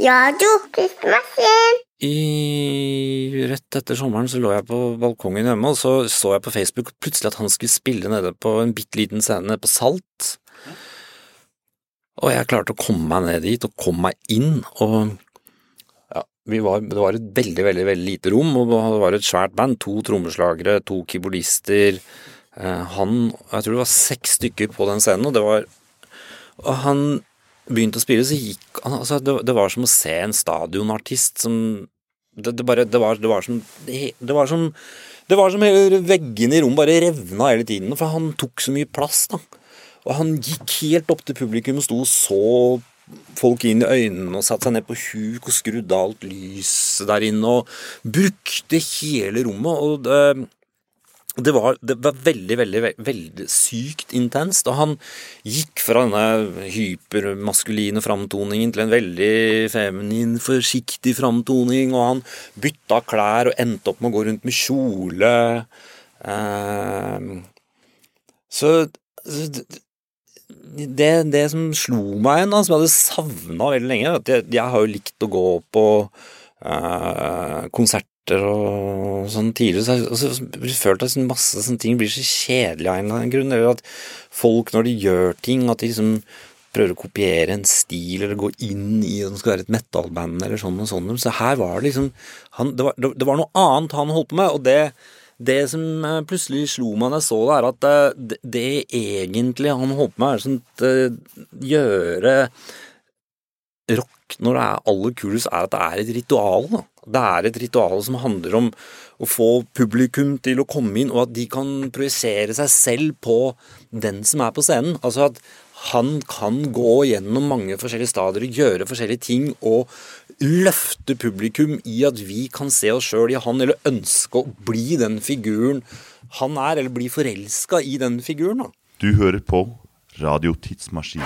Radio Tidsmaskin. I, rett etter sommeren så lå jeg på balkongen hjemme, og så så jeg på Facebook plutselig at han skulle spille nede på en bitte liten scene på Salt. Og jeg klarte å komme meg ned dit, og komme meg inn, og ja, var, det var et veldig, veldig veldig lite rom, og det var et svært band. To trommeslagere, to keyboardister. Eh, han Jeg tror det var seks stykker på den scenen, og det var Og han begynte å spille, så gikk han altså, det, det, var som å se en stadionartist som Det, det bare det var, det var, som det, var som Det var som hele veggene i rommet bare revna hele tiden, for han tok så mye plass, da. Og han gikk helt opp til publikum og sto og så folk inn i øynene og satte seg ned på huk og skrudde alt lyset der inne og brukte hele rommet. og det det var, det var veldig, veldig, veldig sykt intenst. Og han gikk fra denne hypermaskuline framtoningen til en veldig feminin, forsiktig framtoning. Og han bytta klær og endte opp med å gå rundt med kjole. Eh, så det, det, som slo meg igjen, som jeg hadde savna veldig lenge at jeg, jeg, har jo likt å gå på eh, konserter og sånn tidligere, så har jeg følt at masse sånne ting blir så kjedelig av en eller annen grunn. Eller at folk, når de gjør ting, at de liksom prøver å kopiere en stil eller gå inn i om det skal være et metal-band eller sånn og sånn. Så her var det liksom han, det, var, det, var, noe annet han holdt på med, og det, det som eh, plutselig slo meg da jeg så det, er at eh, det, det egentlig han holdt på med, er sånn at eh, gjøre når det er aller kulest, er at det er et ritual. Da. Det er et ritual som handler om å få publikum til å komme inn, og at de kan projisere seg selv på den som er på scenen. Altså at han kan gå gjennom mange forskjellige stadier, gjøre forskjellige ting og løfte publikum i at vi kan se oss sjøl i han, eller ønske å bli den figuren han er, eller bli forelska i den figuren. Da. Du hører på Radio Tidsmaskin.